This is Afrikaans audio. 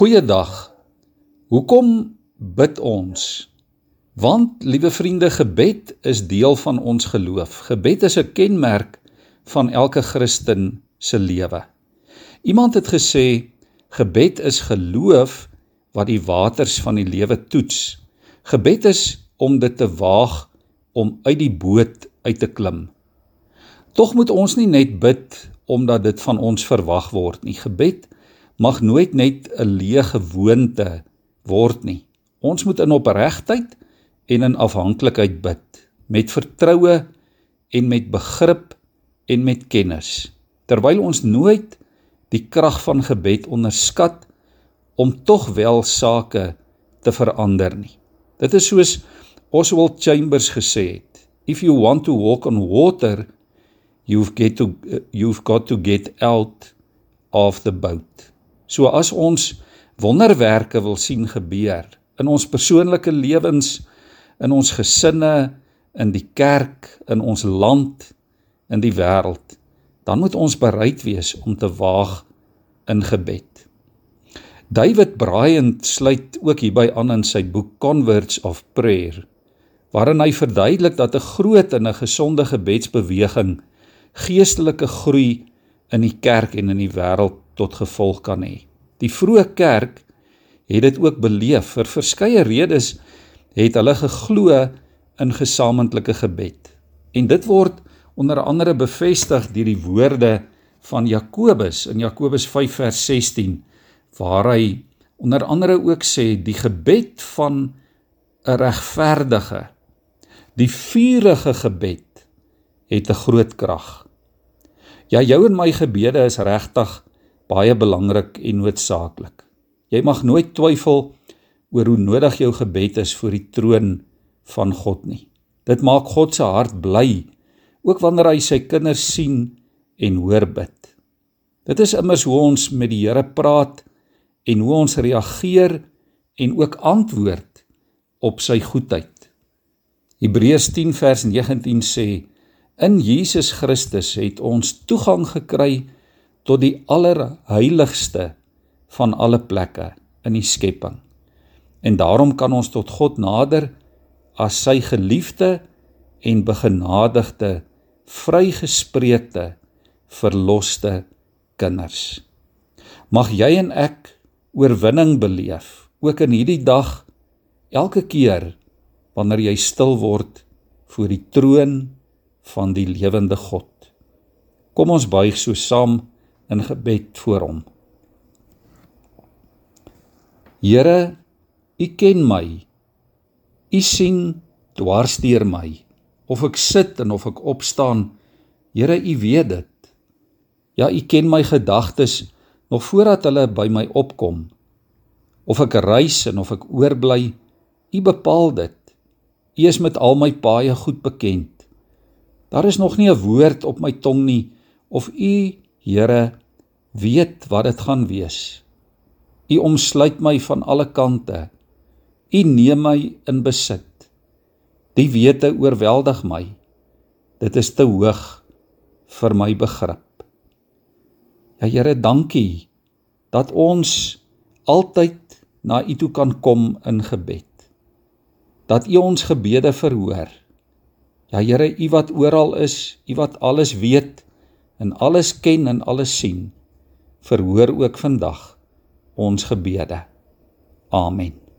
Goeiedag. Hoekom bid ons? Want liewe vriende, gebed is deel van ons geloof. Gebed is 'n kenmerk van elke Christen se lewe. Iemand het gesê gebed is geloof wat die waters van die lewe toets. Gebed is om dit te waag om uit die boot uit te klim. Tog moet ons nie net bid omdat dit van ons verwag word nie. Gebed mag nooit net 'n leë gewoonte word nie. Ons moet in opregtheid en in afhanklikheid bid met vertroue en met begrip en met kennis. Terwyl ons nooit die krag van gebed onderskat om tog wel sake te verander nie. Dit is soos Oswald Chambers gesê het: If you want to walk on water, you've get to you've got to get out of the boat. So as ons wonderwerke wil sien gebeur in ons persoonlike lewens, in ons gesinne, in die kerk, in ons land, in die wêreld, dan moet ons bereid wees om te waag in gebed. David Bryant sluit ook hierby aan in sy boek Converts of Prayer waarin hy verduidelik dat 'n groot en 'n gesonde gebedsbeweging geestelike groei in die kerk en in die wêreld tot gevolg kan hê. Die vroeë kerk het dit ook beleef vir verskeie redes het hulle geglo in gesamentlike gebed. En dit word onder andere bevestig deur die woorde van Jakobus in Jakobus 5 vers 16 waar hy onder andere ook sê die gebed van 'n regverdige die vurige gebed het 'n groot krag. Ja, jou en my gebede is regtig baie belangrik en noodsaaklik. Jy mag nooit twyfel oor hoe nodig jou gebed is voor die troon van God nie. Dit maak God se hart bly ook wanneer hy sy kinders sien en hoor bid. Dit is immers hoe ons met die Here praat en hoe ons reageer en ook antwoord op sy goedheid. Hebreërs 10 vers 19 sê In Jesus Christus het ons toegang gekry tot die allerheiligste van alle plekke in die skepping. En daarom kan ons tot God nader as sy geliefde en begenadigde vrygespreekte verloste kinders. Mag jy en ek oorwinning beleef ook in hierdie dag elke keer wanneer jy stil word voor die troon van die lewende God. Kom ons buig so saam in gebed voor hom. Here, U ken my. U sien dwars deur my of ek sit en of ek opstaan. Here, U weet dit. Ja, U ken my gedagtes nog voordat hulle by my opkom. Of ek reis en of ek oorbly, U bepaal dit. U is met al my paaie goed bekend. Daar is nog nie 'n woord op my tong nie of U, Here, weet wat dit gaan wees. U omsluit my van alle kante. U neem my in besit. Die wete oorweldig my. Dit is te hoog vir my begrip. Ja Here, dankie dat ons altyd na U toe kan kom in gebed. Dat U ons gebede verhoor. Ja Here, U wat oral is, U wat alles weet en alles ken en alles sien, verhoor ook vandag ons gebede. Amen.